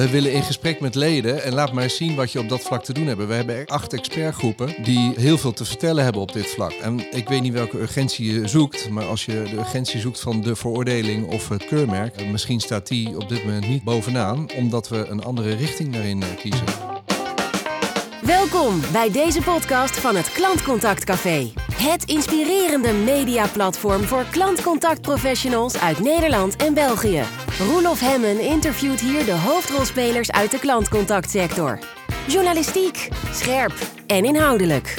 We willen in gesprek met leden en laat maar zien wat je op dat vlak te doen hebt. We hebben acht expertgroepen die heel veel te vertellen hebben op dit vlak. En ik weet niet welke urgentie je zoekt, maar als je de urgentie zoekt van de veroordeling of het keurmerk, misschien staat die op dit moment niet bovenaan, omdat we een andere richting daarin eh, kiezen. Welkom bij deze podcast van het Klantcontact Café. Het inspirerende mediaplatform voor klantcontactprofessionals uit Nederland en België. Roelof Hemmen interviewt hier de hoofdrolspelers uit de klantcontactsector. Journalistiek, scherp en inhoudelijk.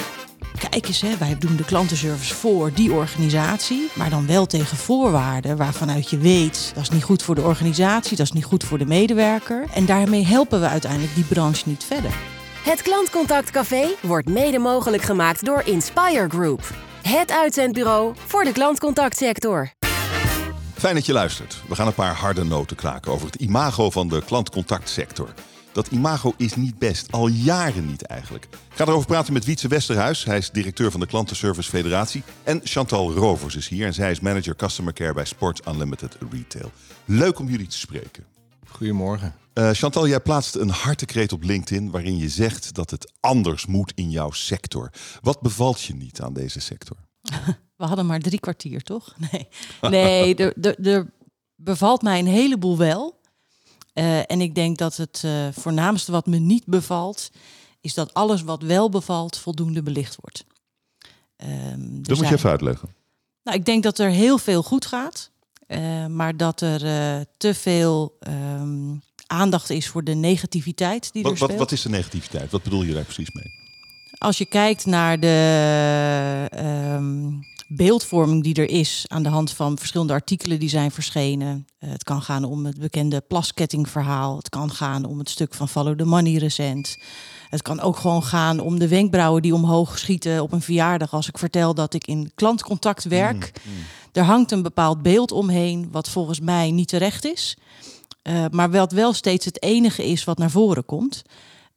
Kijk eens, hè, wij doen de klantenservice voor die organisatie, maar dan wel tegen voorwaarden waarvanuit je weet dat is niet goed voor de organisatie, dat is niet goed voor de medewerker. En daarmee helpen we uiteindelijk die branche niet verder. Het Klantcontact Café wordt mede mogelijk gemaakt door Inspire Group. Het uitzendbureau voor de klantcontactsector. Fijn dat je luistert. We gaan een paar harde noten kraken over het imago van de klantcontactsector. Dat imago is niet best, al jaren niet eigenlijk. Ik ga erover praten met Wietse Westerhuis. Hij is directeur van de Klantenservice Federatie. En Chantal Rovers is hier en zij is manager Customer Care bij Sports Unlimited Retail. Leuk om jullie te spreken. Goedemorgen. Uh, Chantal, jij plaatst een hartekreet op LinkedIn waarin je zegt dat het anders moet in jouw sector. Wat bevalt je niet aan deze sector? We hadden maar drie kwartier, toch? Nee, nee er bevalt mij een heleboel wel. Uh, en ik denk dat het uh, voornaamste wat me niet bevalt, is dat alles wat wel bevalt voldoende belicht wordt. Um, dat moet je even uitleggen. Nou, ik denk dat er heel veel goed gaat, maar dat er te veel um, aandacht is voor de negativiteit die wat, er speelt. Wat, wat is de negativiteit? Wat bedoel je daar precies mee? Als je kijkt naar de um, beeldvorming die er is aan de hand van verschillende artikelen die zijn verschenen. Uh, het kan gaan om het bekende plaskettingverhaal. Het kan gaan om het stuk van Follow the Money recent. Het kan ook gewoon gaan om de wenkbrauwen die omhoog schieten op een verjaardag. Als ik vertel dat ik in klantcontact werk. Mm, mm. Er hangt een bepaald beeld omheen wat volgens mij niet terecht is. Uh, maar wat wel steeds het enige is wat naar voren komt.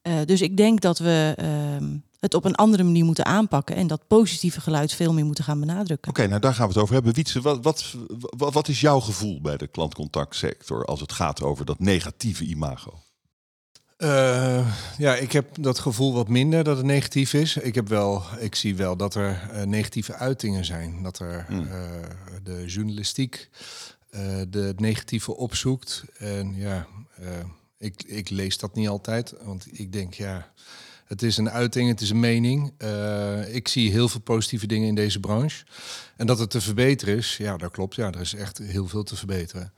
Uh, dus ik denk dat we uh, het op een andere manier moeten aanpakken en dat positieve geluid veel meer moeten gaan benadrukken. Oké, okay, nou daar gaan we het over hebben. Wietse, wat, wat, wat, wat, is jouw gevoel bij de klantcontactsector als het gaat over dat negatieve imago? Uh, ja, ik heb dat gevoel wat minder dat het negatief is. Ik, heb wel, ik zie wel dat er uh, negatieve uitingen zijn. Dat er hmm. uh, de journalistiek de het negatieve opzoekt. En ja, ik, ik lees dat niet altijd, want ik denk ja het is een uiting, het is een mening. Uh, ik zie heel veel positieve dingen in deze branche. En dat het te verbeteren is, ja, dat klopt. Ja, er is echt heel veel te verbeteren.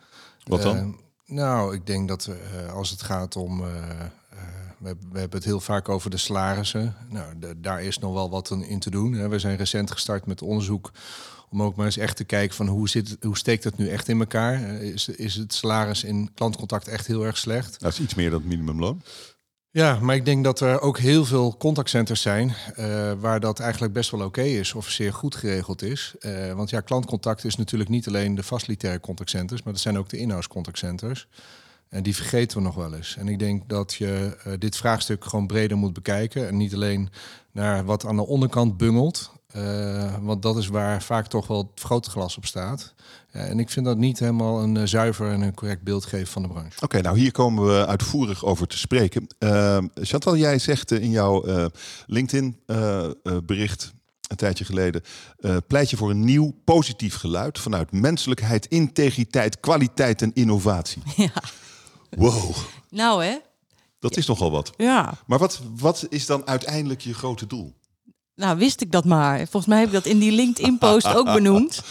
Wat dan? Uh, nou, ik denk dat uh, als het gaat om. We, we, hebben het heel vaak over de salarissen. Nou, de, daar is nog wel wat in te doen. We zijn recent gestart met onderzoek om ook maar eens echt te kijken van hoe, zit, hoe steekt het nu echt in elkaar? Is, is het salaris in klantcontact echt heel erg slecht? Dat is iets meer dan het minimumloon. Ja, maar ik denk dat er ook heel veel contactcenters zijn uh, waar dat eigenlijk best wel oké okay is of zeer goed geregeld is. Uh, want ja, klantcontact is natuurlijk niet alleen de facilitaire contactcenters, maar dat zijn ook de in-house contactcenters. En die vergeten we nog wel eens. En ik denk dat je uh, dit vraagstuk gewoon breder moet bekijken. En niet alleen naar wat aan de onderkant bungelt. Want dat is waar vaak toch wel het grote glas op staat. en ik vind dat niet helemaal een zuiver en een correct beeld geven van de branche. Oké, okay, nou hier komen we uitvoerig over te spreken. Uh, Chantal, jij zegt in jouw uh, LinkedIn-bericht een tijdje geleden... pleit je voor een nieuw positief geluid vanuit menselijkheid, integriteit, kwaliteit en innovatie. Ja. Wow. Nou hè? Dat is nogal wat. Ja. Maar wat, wat is dan uiteindelijk je grote doel? Nou, wist ik dat maar. Volgens mij heb ik dat in die LinkedIn-post ook benoemd.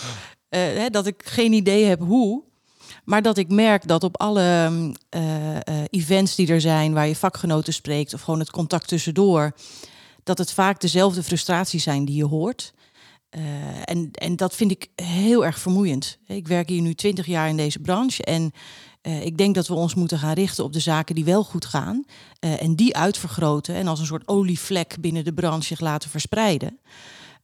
Uh, hè, dat ik geen idee heb hoe. Maar dat ik merk dat op alle uh, uh, events die er zijn, waar je vakgenoten spreekt, of gewoon het contact tussendoor, dat het vaak dezelfde frustraties zijn die je hoort. en, en dat vind ik heel erg vermoeiend. Ik werk hier nu twintig jaar in deze branche en uh, ik denk dat we ons moeten gaan richten op de zaken die wel goed gaan. Uh, en die uitvergroten en als een soort olievlek binnen de branche zich laten verspreiden.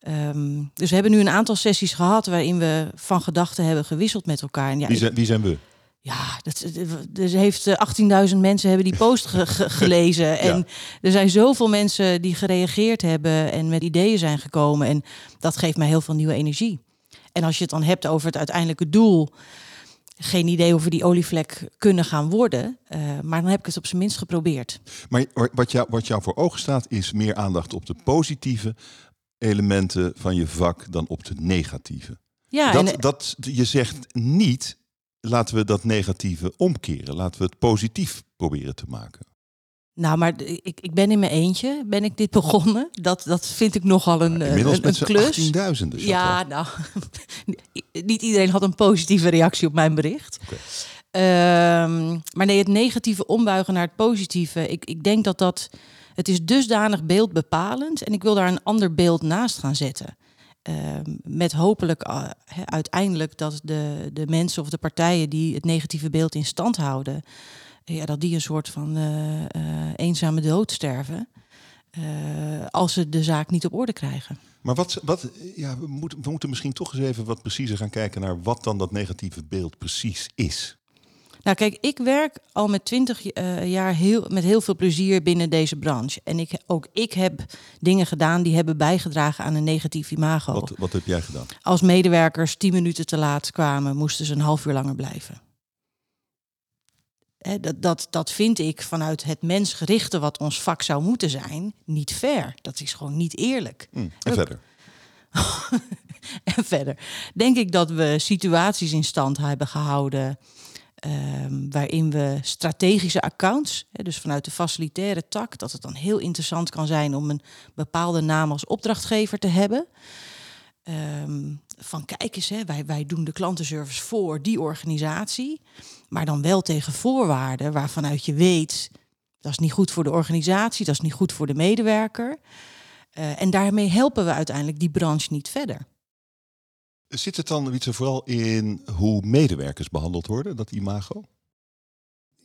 Um, dus we hebben nu een aantal sessies gehad waarin we van gedachten hebben gewisseld met elkaar. En ja, wie, zijn, wie zijn we? Ja, dat, dus heeft 18.000 mensen hebben die post ge, ge, gelezen. En er zijn zoveel mensen die gereageerd hebben en met ideeën zijn gekomen. En dat geeft mij heel veel nieuwe energie. En als je het dan hebt over het uiteindelijke doel geen idee of we die olievlek kunnen gaan worden. Uh, maar dan heb ik het op zijn minst geprobeerd. Maar wat jou, wat jou voor ogen staat, is meer aandacht op de positieve elementen van je vak dan op de negatieve. Ja, dat, en, dat, je zegt niet, laten we dat negatieve omkeren. Laten we het positief proberen te maken. Nou, maar ik, ik ben in mijn eentje, ben ik dit begonnen. Dat, dat vind ik nogal een, Inmiddels een, een klus. 18.000 dus Ja, nou, niet iedereen had een positieve reactie op mijn bericht. Ehm, maar nee, het negatieve ombuigen naar het positieve. Ik, ik denk dat dat, het is dusdanig beeldbepalend. En ik wil daar een ander beeld naast gaan zetten. Ehm, met hopelijk uh, uiteindelijk dat de, de mensen of de partijen die het negatieve beeld in stand houden ja, dat die een soort van uh, eenzame dood sterven. Uh, als ze de zaak niet op orde krijgen. Maar wat, wat ja, we, moeten, we moeten misschien toch eens even wat preciezer gaan kijken naar wat dan dat negatieve beeld precies is. Nou, kijk, ik werk al met twintig jaar heel, met heel veel plezier binnen deze branche. En ik, ook ik heb dingen gedaan die hebben bijgedragen aan een negatief imago. Wat, wat heb jij gedaan? Als medewerkers tien minuten te laat kwamen, moesten ze een half uur langer blijven dat, dat, dat vind ik vanuit het mensgerichte wat ons vak zou moeten zijn, niet fair. Dat is gewoon niet eerlijk. Mm, en verder? en verder denk ik dat we situaties in stand hebben gehouden. Ehm, waarin we strategische accounts, hè, dus vanuit de facilitaire tak, dat het dan heel interessant kan zijn om een bepaalde naam als opdrachtgever te hebben. Ehm, van kijk eens, hè, wij, wij doen de klantenservice voor die organisatie. Maar dan wel tegen voorwaarden waarvanuit je weet, dat is niet goed voor de organisatie, dat is niet goed voor de medewerker. Uh, en daarmee helpen we uiteindelijk die branche niet verder. Zit het dan iets vooral in hoe medewerkers behandeld worden, dat imago?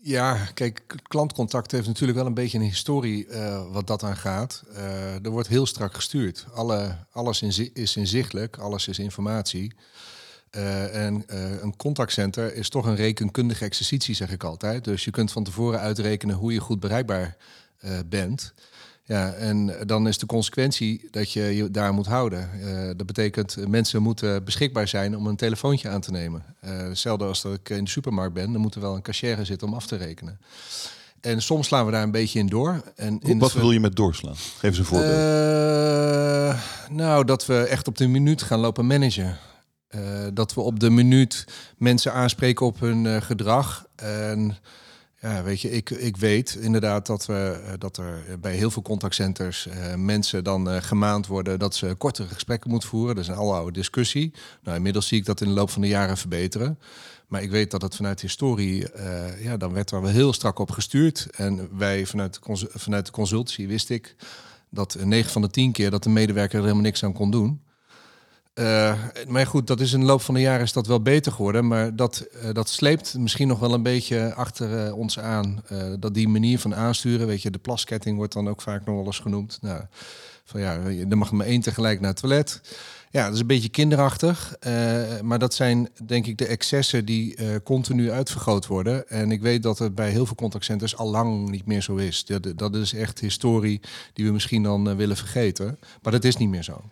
Ja, kijk, klantcontact heeft natuurlijk wel een beetje een historie uh, wat dat aan gaat. Uh, er wordt heel strak gestuurd. Alle, alles is inzichtelijk, alles is informatie. Uh, en een contactcenter is toch een rekenkundige exercitie, zeg ik altijd. Dus je kunt van tevoren uitrekenen hoe je goed bereikbaar bent. Ja, en dan is de consequentie dat je je daar moet houden. Uh, dat betekent uh, mensen moeten beschikbaar zijn om een telefoontje aan te nemen. Uh, hetzelfde als dat ik in de supermarkt ben, dan moet er wel een cashier zitten om af te rekenen. En soms slaan we daar een beetje in door. En in Wat wil je met doorslaan? Geef eens een voorbeeld. nou, dat we echt op de minuut gaan lopen managen. dat we op de minuut mensen aanspreken op hun gedrag. En ja, weet je, ik, ik weet inderdaad dat, we, eh, dat er bij heel veel contactcenters uh, mensen dan uh, gemaand worden dat ze kortere gesprekken moeten voeren. Dat is een oude discussie. Nou, inmiddels zie ik dat in de loop van de jaren verbeteren. Maar ik weet dat het vanuit historie, ja, dan werd er wel heel strak op gestuurd. En wij vanuit de, vanuit de consultie wist ik dat 9 van de 10 keer dat de medewerker er helemaal niks aan kon doen. Uh, maar goed, dat is in de loop van de jaren is dat wel beter geworden. Maar dat, uh, dat sleept misschien nog wel een beetje achter uh, ons aan. dat die manier van aansturen, weet je, de plasketting wordt dan ook vaak nog wel eens genoemd. Nou, van ja, er mag maar één tegelijk naar het toilet. Ja, dat is een beetje kinderachtig. Uh, maar dat zijn denk ik de excessen die uh, continu uitvergroot worden. En ik weet dat het bij heel veel contactcenters al lang niet meer zo is. Dat, dat is echt historie die we misschien dan uh, willen vergeten. Maar dat is niet meer zo.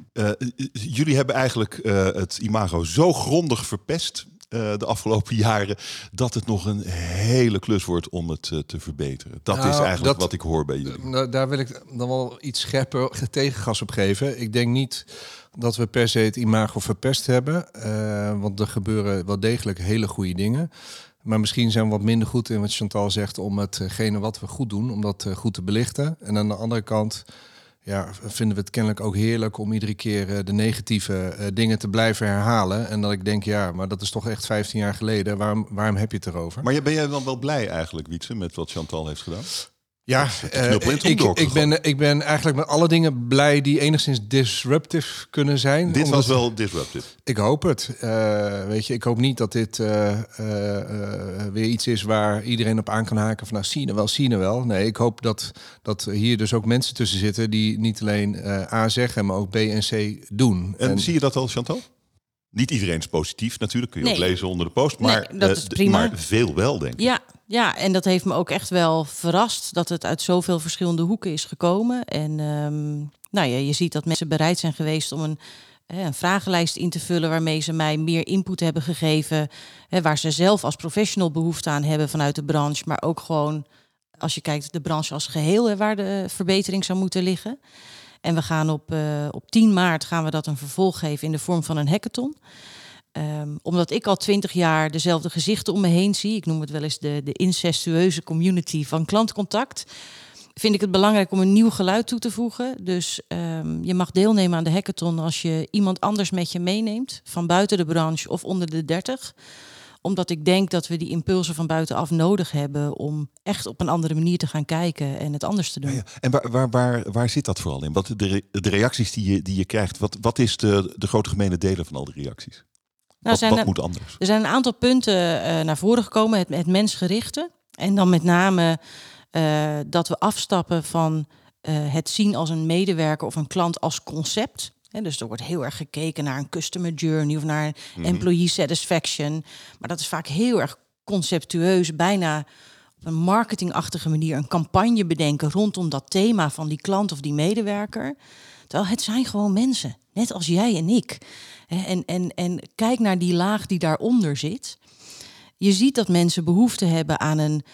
jullie hebben eigenlijk het imago zo grondig verpest de afgelopen jaren dat het nog een hele klus wordt om het te verbeteren. Dat nou, is eigenlijk dat, wat ik hoor bij jullie. Nou, daar wil ik dan wel iets scherper tegengas op geven. Ik denk niet dat we per se het imago verpest hebben. Uh, want er gebeuren wel degelijk hele goede dingen. Maar misschien zijn we wat minder goed in wat Chantal zegt om hetgene wat we goed doen, om dat eh, goed te belichten. En aan de andere kant ja, vinden we het kennelijk ook heerlijk om iedere keer eh, de negatieve dingen te blijven herhalen. En dat ik denk, ja, maar dat is toch echt 15 jaar geleden. Waarom, waarom heb je het erover? Maar ben jij dan wel blij eigenlijk, Wietse, met wat Chantal heeft gedaan? Ja, uh, ik, ik, ben, ik ben eigenlijk met alle dingen blij die enigszins disruptive kunnen zijn. Dit was wel disruptive. Ik hoop het. Uh, weet je, ik hoop niet dat dit uh, weer iets is waar iedereen op aan kan haken. Van nou, zie je wel, zie je wel. Nee, ik hoop dat, dat hier dus ook mensen tussen zitten die niet alleen A zeggen, maar ook B en C doen. En, en zie je dat al, Chantal? Niet iedereen is positief natuurlijk, kun je ook lezen onder de post. Maar, nee, dat is prima. maar veel wel, denk ik. Ja, ja, en dat heeft me ook echt wel verrast dat het uit zoveel verschillende hoeken is gekomen. En um, nou ja, je ziet dat mensen bereid zijn geweest om een, een vragenlijst in te vullen waarmee ze mij meer input hebben gegeven. Hè, waar ze zelf als professional behoefte aan hebben vanuit de branche. Maar ook gewoon als je kijkt de branche als geheel hè, waar de verbetering zou moeten liggen. En we gaan op, uh, op 10 maart gaan we dat een vervolg geven in de vorm van een hackathon. Um, omdat ik al twintig jaar dezelfde gezichten om me heen zie. Ik noem het wel eens de, de incestueuze community van klantcontact vind ik het belangrijk om een nieuw geluid toe te voegen. Dus um, je mag deelnemen aan de hackathon als je iemand anders met je meeneemt, van buiten de branche of onder de 30 omdat ik denk dat we die impulsen van buitenaf nodig hebben om echt op een andere manier te gaan kijken en het anders te doen. Ja, ja. En waar, waar, waar, waar zit dat vooral in? Wat de, de reacties die je, die je krijgt, wat, wat is de, de grote gemene delen van al die reacties? Nou, wat, wat moet anders? Er zijn een aantal punten uh, naar voren gekomen. Het, het mensgerichte. En dan met name uh, dat we afstappen van uh, het zien als een medewerker of een klant als concept. Dus er wordt heel erg gekeken naar een customer journey of naar mm -hmm. employee satisfaction. Maar dat is vaak heel erg conceptueus, bijna op een marketingachtige manier een campagne bedenken rondom dat thema van die klant of die medewerker. Terwijl het zijn gewoon mensen, net als jij en ik. En, en, en kijk naar die laag die daaronder zit. Je ziet dat mensen behoefte hebben aan een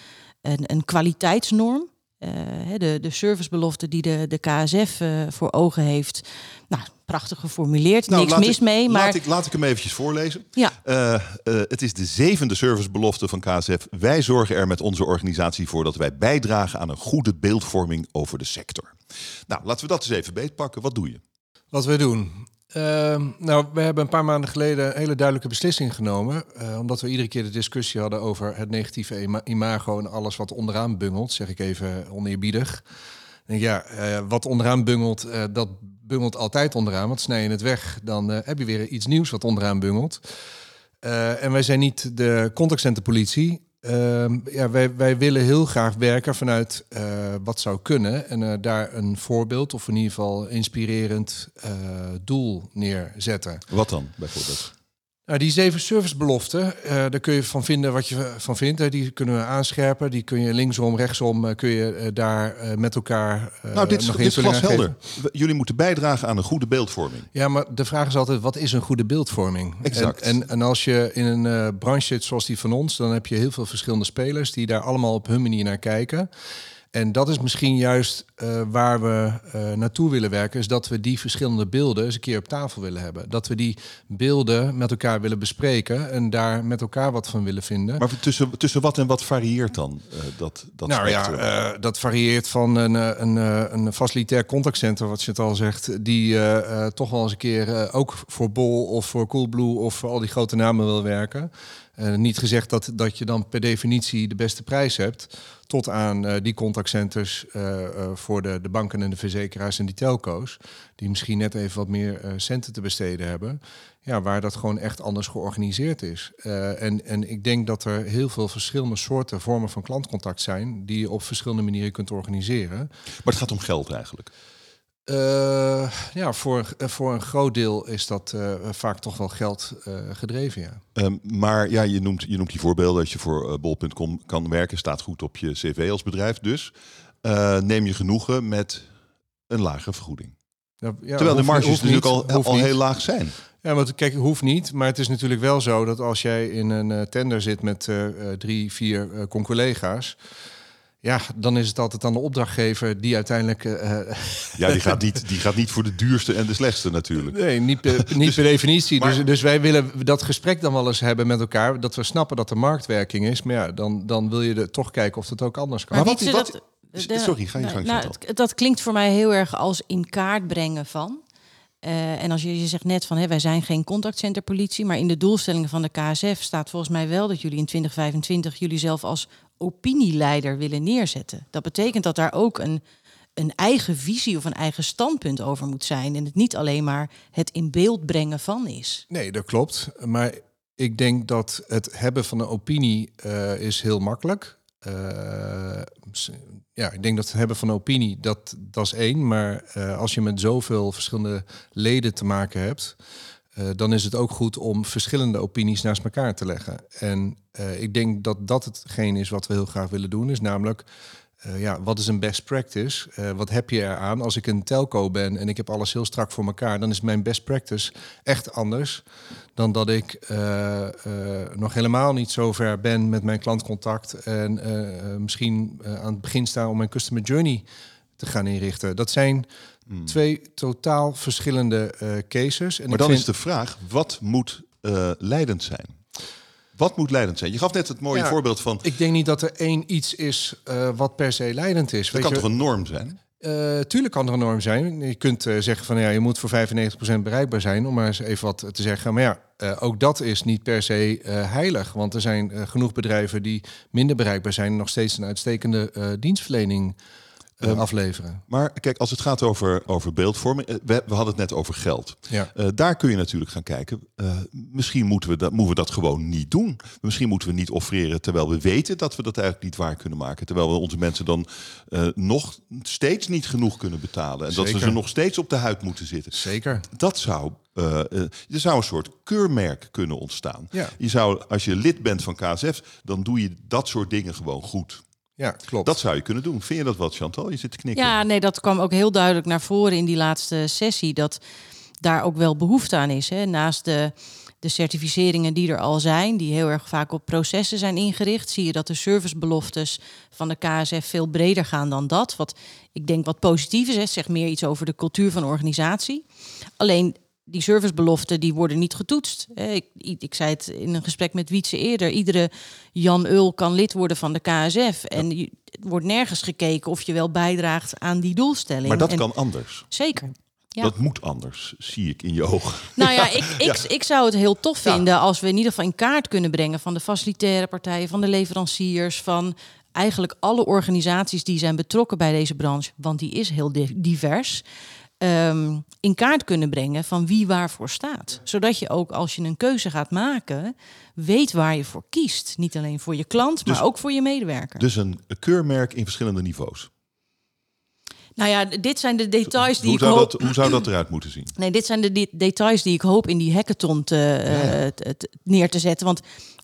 een, een kwaliteitsnorm. Uh, de, de servicebelofte die de, de KSF uh, eh, voor ogen heeft. Nou, prachtig geformuleerd, nou, niks mis ik, mee. Maar... Laat, ik, laat ik hem eventjes voorlezen. Ja. Uh, het is de zevende servicebelofte van KSF. Wij zorgen er met onze organisatie voor dat wij bijdragen aan een goede beeldvorming over de sector. Nou, laten we dat eens even beetpakken. Wat doe je? Wat we doen? Uh, nou, we hebben een paar maanden geleden een hele duidelijke beslissing genomen. Uh, omdat we iedere keer de discussie hadden over het negatieve imago en alles wat onderaan bungelt, zeg ik even oneerbiedig. Ja, uh, wat onderaan bungelt, uh, dat bungelt altijd onderaan. Want snij je het weg, dan heb je weer iets nieuws wat onderaan bungelt. en wij zijn niet de contactcenterpolitie. Uh, ja, wij, wij willen heel graag werken vanuit wat zou kunnen en daar een voorbeeld of in ieder geval inspirerend doel neerzetten. Wat dan bijvoorbeeld? Nou, die zeven servicebeloften, uh, daar kun je van vinden wat je van vindt. Hè. Die kunnen we aanscherpen. Die kun je linksom, rechtsom, uh, kun je uh, daar met elkaar. nou, dit, nog dit is glashelder. Jullie moeten bijdragen aan een goede beeldvorming. Ja, maar de vraag is altijd: wat is een goede beeldvorming? Exact. En, en, en als je in een branche zit zoals die van ons, dan heb je heel veel verschillende spelers die daar allemaal op hun manier naar kijken. En dat is misschien juist uh, waar we uh, naartoe willen werken, is dat we die verschillende beelden eens een keer op tafel willen hebben. Dat we die beelden met elkaar willen bespreken en daar met elkaar wat van willen vinden. Maar tussen, tussen wat en wat varieert dan uh, dat, dat Nou ja, dat varieert van een, een, een facilitair contactcenter, wat je het al zegt, die toch wel eens een keer ook voor Bol of voor Coolblue of voor al die grote namen wil werken. Uh, niet gezegd dat, dat je dan per definitie de beste prijs hebt. Tot aan uh, die contactcenters uh, voor de, de banken en de verzekeraars en die telco's. Die misschien net even wat meer centen te besteden hebben. Ja, waar dat gewoon echt anders georganiseerd is. en, en ik denk dat er heel veel verschillende soorten vormen van klantcontact zijn. die je op verschillende manieren kunt organiseren. Maar het gaat om geld eigenlijk. Uh, ja, voor, voor een groot deel is dat uh, vaak toch wel geld uh, gedreven, ja. Um, maar ja, je noemt, je noemt die voorbeelden dat je voor bol.com kan werken. Staat goed op je cv als bedrijf. Dus neem je genoegen met een lage vergoeding. Ja, ja, Terwijl de marges natuurlijk al, al heel laag zijn. Ja, want kijk, hoeft niet. Maar het is natuurlijk wel zo dat als jij in een tender zit met drie, vier conculega's... Ja, dan is het altijd aan de opdrachtgever die uiteindelijk. Uh, ja, die gaat, niet, die gaat niet voor de duurste en de slechtste natuurlijk. Nee, niet per, niet dus, per definitie. Maar, dus, dus wij willen dat gesprek dan wel eens hebben met elkaar. Dat we snappen dat er marktwerking is. Maar ja, dan, dan wil je er toch kijken of het ook anders kan. Maar, wat, wat, wat, de, sorry, ga je gang. Nou, dat klinkt voor mij heel erg als in kaart brengen van. Uh, en als je, je zegt net van hé, wij zijn geen contactcenterpolitie, maar in de doelstellingen van de KSF staat volgens mij wel dat jullie in 2025 jullie zelf als opinieleider willen neerzetten. Dat betekent dat daar ook een, een eigen visie of een eigen standpunt over moet zijn. En het niet alleen maar het in beeld brengen van is. Nee, dat klopt. Maar ik denk dat het hebben van een opinie uh, is heel makkelijk. Uh, ja, ik denk dat het hebben van opinie, dat, dat is één. Maar uh, als je met zoveel verschillende leden te maken hebt, uh, dan is het ook goed om verschillende opinies naast elkaar te leggen. En ik denk dat dat hetgeen is wat we heel graag willen doen, is namelijk eh, ja, wat is een best practice? Uh, wat heb je eraan? Als ik een telco ben en ik heb alles heel strak voor elkaar, dan is mijn best practice echt anders dan dat ik uh, nog helemaal niet zo ver ben met mijn klantcontact en misschien aan het begin sta om mijn customer journey te gaan inrichten. Dat zijn hmm. twee totaal verschillende cases. En maar dan is de vraag, wat moet leidend zijn? Wat moet leidend zijn? Je gaf net het mooie voorbeeld van. Ik denk niet dat er één iets is uh, wat per se leidend is. Het kan toch een norm zijn? Uh, tuurlijk kan er een norm zijn. Je kunt uh, zeggen van ja, je moet voor 95% bereikbaar zijn, om maar eens even wat te zeggen. Maar ja, uh, ook dat is niet per se heilig. Want er zijn genoeg bedrijven die minder bereikbaar zijn, nog steeds een uitstekende dienstverlening uh, afleveren. Maar kijk, als het gaat over, over beeldvorming, eh, we, we hadden het net over geld. Ja. Uh, daar kun je natuurlijk gaan kijken. Uh, misschien moeten we, dat, moeten we dat gewoon niet doen. Misschien moeten we niet offreren terwijl we weten dat we dat eigenlijk niet waar kunnen maken. Terwijl we onze mensen dan nog steeds niet genoeg kunnen betalen. En dat we ze nog steeds op de huid moeten zitten. Zeker. Dat zou uh, uh, er zou een soort keurmerk kunnen ontstaan. Ja. Je zou, als je lid bent van KSF, dan doe je dat soort dingen gewoon goed. Ja, klopt. Dat zou je kunnen doen. Vind je dat wat, Chantal? Je zit te knikken. Ja, nee, dat kwam ook heel duidelijk naar voren in die laatste sessie. Dat daar ook wel behoefte aan is. Hè. Naast de, de certificeringen die er al zijn, die heel erg vaak op processen zijn ingericht, zie je dat de servicebeloftes van de KSF veel breder gaan dan dat. Wat ik denk wat positief is, hè. zegt meer iets over de cultuur van de organisatie. Alleen die servicebeloften die worden niet getoetst. Ik, ik, zei het in een gesprek met Wietse eerder. Iedere Jan Ul kan lid worden van de KSF. En je, wordt nergens gekeken of je wel bijdraagt aan die doelstelling. Maar dat kan anders. Zeker. Ja. Dat moet anders, zie ik in je ogen. Nou ja, ik, ik, ik zou het heel tof vinden als we in ieder geval in kaart kunnen brengen van de facilitaire partijen, van de leveranciers, van eigenlijk alle organisaties die zijn betrokken bij deze branche, want die is heel divers. Ehm, in kaart kunnen brengen van wie waarvoor staat. Zodat je ook als je een keuze gaat maken, weet waar je voor kiest. Niet alleen voor je klant, maar dus- ook voor je medewerker. Dus een keurmerk in verschillende niveaus. Nou ja, dit zijn de details die hoe ik zou hoop... Dat, hoe zou dat eruit moeten zien? Nee, dit zijn de details die ik hoop in die hackathon te, uh, neer te zetten. Want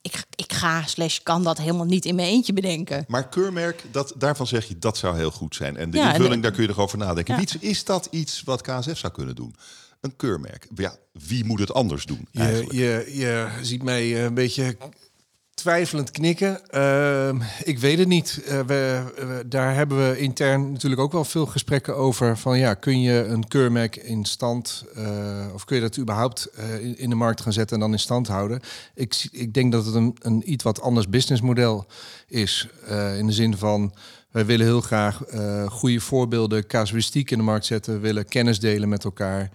ik, ik ga slash kan dat helemaal niet in mijn eentje bedenken. Maar keurmerk, dat, daarvan zeg je dat zou heel goed zijn. En de invulling, daar kun je erover nadenken. Ja. Is dat iets wat KSF zou kunnen doen? Een keurmerk. Ja, wie moet het anders doen? Je, je, je ziet mij een beetje twijfelend knikken. Uh, ik weet het niet. Uh, we, daar hebben we intern natuurlijk ook wel veel gesprekken over. Van ja, kun je een keurmerk in stand, uh, of kun je dat überhaupt eh, in, in, de markt gaan zetten en dan in stand houden? Ik, ik denk dat het een, een iets wat anders businessmodel is. in de zin van, wij willen heel graag goede voorbeelden, casuïstiek in de markt zetten. Willen kennis delen met elkaar.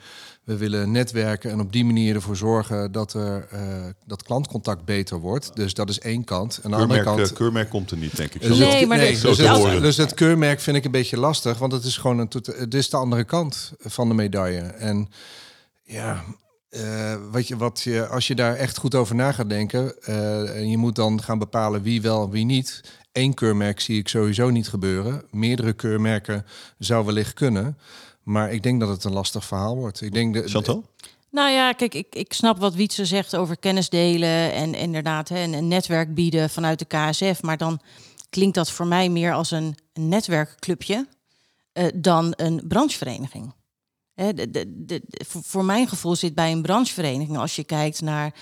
We willen netwerken en op die manier ervoor zorgen dat er uh, dat klantcontact beter wordt. Dus dat is één kant. En aan de andere kant. Eh, keurmerk komt er niet, denk ik. Dus nee, maar nee, dus, het, dus het keurmerk vind ik een beetje lastig, want het is gewoon een, het is de andere kant van de medaille. En ja, uh, wat je, wat je, als je daar echt goed over na gaat denken, uh, en je moet dan gaan bepalen wie wel en wie niet. Eén keurmerk zie ik sowieso niet gebeuren. Meerdere keurmerken zou wellicht kunnen. Maar ik denk dat het een lastig verhaal wordt. Ik denk de, Chantal? Nou ja, kijk, ik, ik snap wat Wietse zegt over kennis delen en inderdaad hè, een, netwerk bieden vanuit de KSF. Maar dan klinkt dat voor mij meer als een, een netwerkclubje uh, dan een branchevereniging. Hè, de, de, de, voor mijn gevoel zit bij een branchevereniging, als je kijkt naar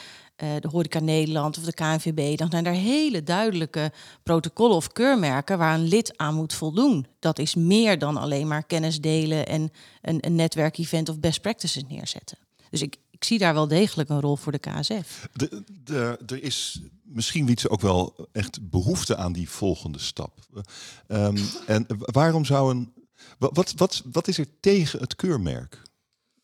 uh, de Horeca Nederland of de KNVB, dan zijn er hele duidelijke protocollen of keurmerken waar een lid aan moet voldoen. Dat is meer dan alleen maar kennis delen en een, een netwerkevent of best practices neerzetten. Dus ik, ik zie daar wel degelijk een rol voor de KSF. De, de, er is misschien iets ook wel echt behoefte aan die volgende stap. Um, en waarom zou een. Wat, wat, wat is er tegen het keurmerk?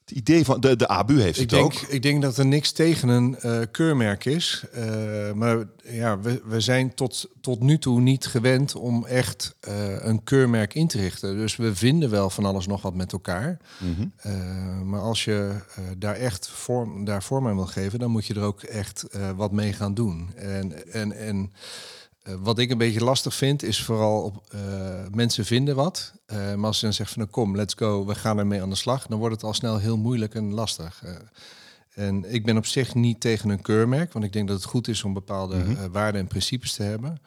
Het idee van de, de ABU heeft ik het denk, ook. Ik denk dat er niks tegen een uh, keurmerk is. Uh, maar ja, we, we zijn tot, tot nu toe niet gewend om echt uh, een keurmerk in te richten. Dus we vinden wel van alles nog wat met elkaar. Mm -hmm. maar als je daar echt vorm, daar vorm aan wil geven, dan moet je er ook echt wat mee gaan doen. En, en, en wat ik een beetje lastig vind, is vooral op uh, mensen vinden wat. Uh, maar als ze dan zeggen van nou, kom, let's go, we gaan ermee aan de slag, dan wordt het al snel heel moeilijk en lastig. en ik ben op zich niet tegen een keurmerk, want ik denk dat het goed is om bepaalde mm -hmm. waarden en principes te hebben.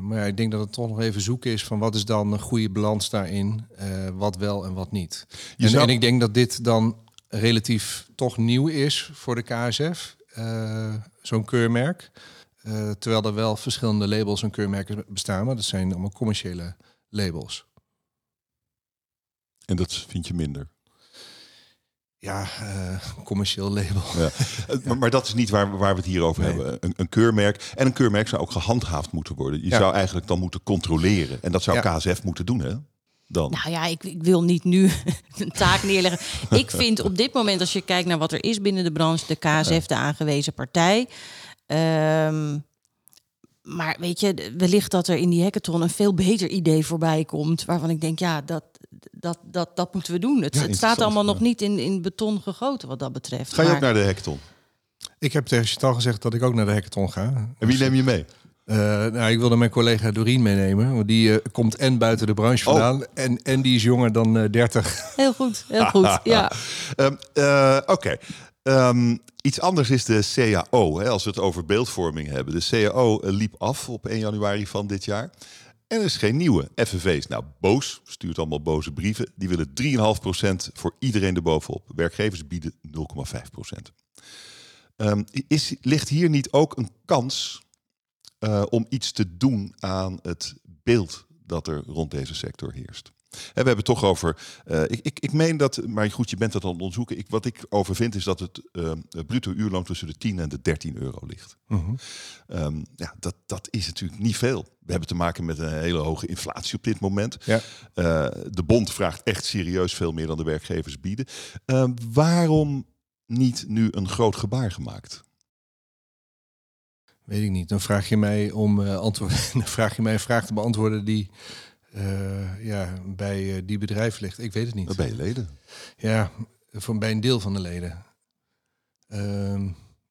Maar ja, ik denk dat het toch nog even zoeken is van wat is dan een goede balans daarin, wat wel en wat niet. En, zou... en, ik denk dat dit dan relatief toch nieuw is voor de KSF, zo'n keurmerk. Terwijl er wel verschillende labels en keurmerken bestaan, maar dat zijn allemaal commerciële labels. En dat vind je minder? Ja, uh, commercieel label. Ja. Maar, maar, dat is niet waar, waar we het hier over hebben. Een, een, keurmerk. En een keurmerk zou ook gehandhaafd moeten worden. Je zou eigenlijk dan moeten controleren. En dat zou KSF moeten doen, hè? Dan. Nou ja, ik, ik wil niet nu een taak neerleggen. ik vind op dit moment, als je kijkt naar wat er is binnen de branche, de KSF, de aangewezen partij. Um, maar weet je, wellicht dat er in die hackathon een veel beter idee voorbij komt. Waarvan ik denk, ja, dat, dat, dat, dat moeten we doen. Het, het staat allemaal nog niet in, in beton gegoten wat dat betreft. Ga je ook naar de hackathon? Ik heb tegen Chantal gezegd dat ik ook naar de hackathon ga. En wie neem je mee? Uh, nou, ik wilde mijn collega Doreen meenemen. Want die uh, komt en buiten de branche oh. vandaan. En, en die is jonger dan uh, 30. Heel goed, heel goed. ja. Um, Oké. Um, iets anders is de CAO, hè, als we het over beeldvorming hebben. De CAO eh, liep af op 1 januari van dit jaar. En er is geen nieuwe. FNV is nou boos, stuurt allemaal boze brieven. Die willen 3,5% voor iedereen erbovenop. Werkgevers bieden 0,5%. Um, is, ligt hier niet ook een kans uh, om iets te doen aan het beeld dat er rond deze sector heerst? We hebben het toch over. Uh, ik, ik, ik meen dat, maar goed, je bent dat aan het onderzoeken. Ik, wat ik over vind is dat het uh, bruto uurloon tussen de 10 en de 13 euro ligt. Uh -huh. um, ja, dat, dat is natuurlijk niet veel. We hebben te maken met een hele hoge inflatie op dit moment. Ja. Uh, de bond vraagt echt serieus veel meer dan de werkgevers bieden. Ehm, waarom niet nu een groot gebaar gemaakt? Weet ik niet. Dan vraag je mij om antwoorden. Dan vraag je mij een vraag te beantwoorden die uh, ja, bij uh, die bedrijf ligt. Ik weet het niet. Ben je leden? Ja, van, bij een deel van de leden. Uh,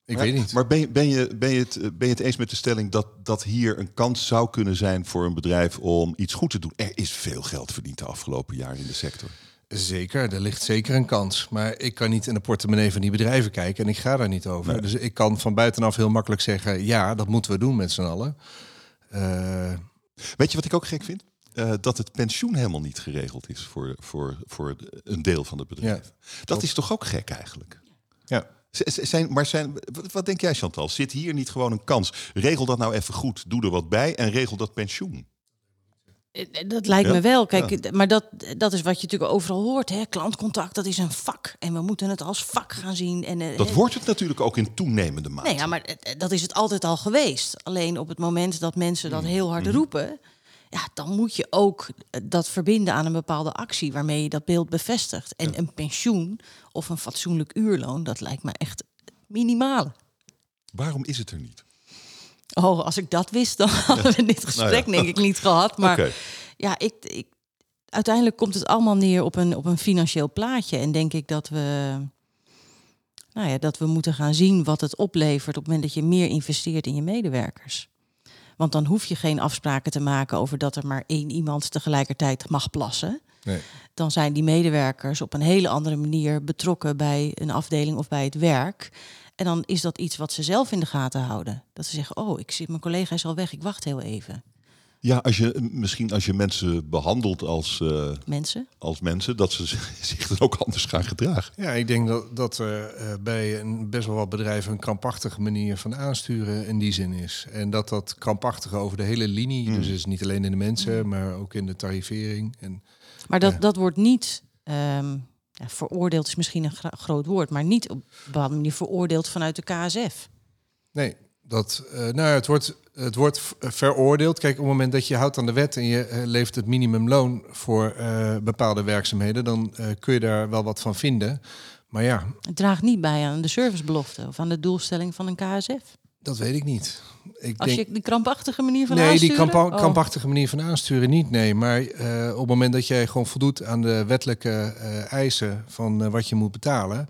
ik weet niet. Maar ben je, ben, je, ben, je het, ben je het eens met de stelling dat, dat hier een kans zou kunnen zijn voor een bedrijf om iets goed te doen? Er is veel geld verdiend de afgelopen jaren in de sector. Zeker, er ligt zeker een kans. Maar ik kan niet in de portemonnee van die bedrijven kijken en ik ga daar niet over. Dus ik kan van buitenaf heel makkelijk zeggen: ja, dat moeten we doen met z'n allen. Uh... Weet je wat ik ook gek vind? Uh, dat het pensioen helemaal niet geregeld is voor, voor, voor een deel van het bedrijf. dat is toch ook gek eigenlijk? Ja. Zijn, maar zijn, wat, denk jij Chantal? Zit hier niet gewoon een kans? Regel dat nou even goed, doe er wat bij en regel dat pensioen. Eh, eh, dat lijkt me wel. Kijk, maar dat, dat is wat je natuurlijk overal hoort. Hè? Klantcontact, dat is een vak. En we moeten het als vak gaan zien. En, dat wordt het natuurlijk ook in toenemende mate. Nee, ja, maar dat is het altijd al geweest. Alleen op het moment dat mensen dat mm. heel hard mm-hmm. roepen ja, dan moet je ook eh, dat verbinden aan een bepaalde actie waarmee je dat beeld bevestigt. En een pensioen of een fatsoenlijk uurloon, dat lijkt me echt minimale. Waarom is het er niet? Oh, als ik dat wist, dan hadden we dit gesprek nou denk ik niet gehad. Maar ja, ik, ik, uiteindelijk komt het allemaal neer op een, op een financieel plaatje. En denk ik dat we, nou ja, dat we moeten gaan zien wat het oplevert op het moment dat je meer investeert in je medewerkers. Want dan hoef je geen afspraken te maken over dat er maar één iemand tegelijkertijd mag plassen. Nee. Dan zijn die medewerkers op een hele andere manier betrokken bij een afdeling of bij het werk. En dan is dat iets wat ze zelf in de gaten houden. Dat ze zeggen, oh, ik zit, mijn collega is al weg, ik wacht heel even. Ja, als je misschien als je mensen behandelt als uh, mensen, als mensen, dat ze zich dan ook anders gaan gedragen. Ja, ik denk dat, dat er uh, bij een, best wel wat bedrijven een krampachtige manier van aansturen in die zin is. En dat dat krampachtige over de hele linie, mm. dus is niet alleen in de mensen, mm. maar ook in de tarivering. En, maar dat, dat wordt niet um, ja, veroordeeld, is misschien een groot woord, maar niet op een bepaalde manier veroordeeld vanuit de KSF. Nee, dat, uh, nou, het wordt het wordt veroordeeld. Kijk, op het moment dat je houdt aan de wet en je uh, levert het minimumloon voor uh, bepaalde werkzaamheden, dan kun je daar wel wat van vinden. Maar ja. Het draagt niet bij aan de servicebelofte of aan de doelstelling van een KSF. Dat weet ik niet. Ik Als denk... je die krampachtige manier van nee, aansturen? Nee, die oh. krampachtige manier van aansturen niet, nee. Maar op het moment dat jij gewoon voldoet aan de wettelijke eisen van wat je moet betalen...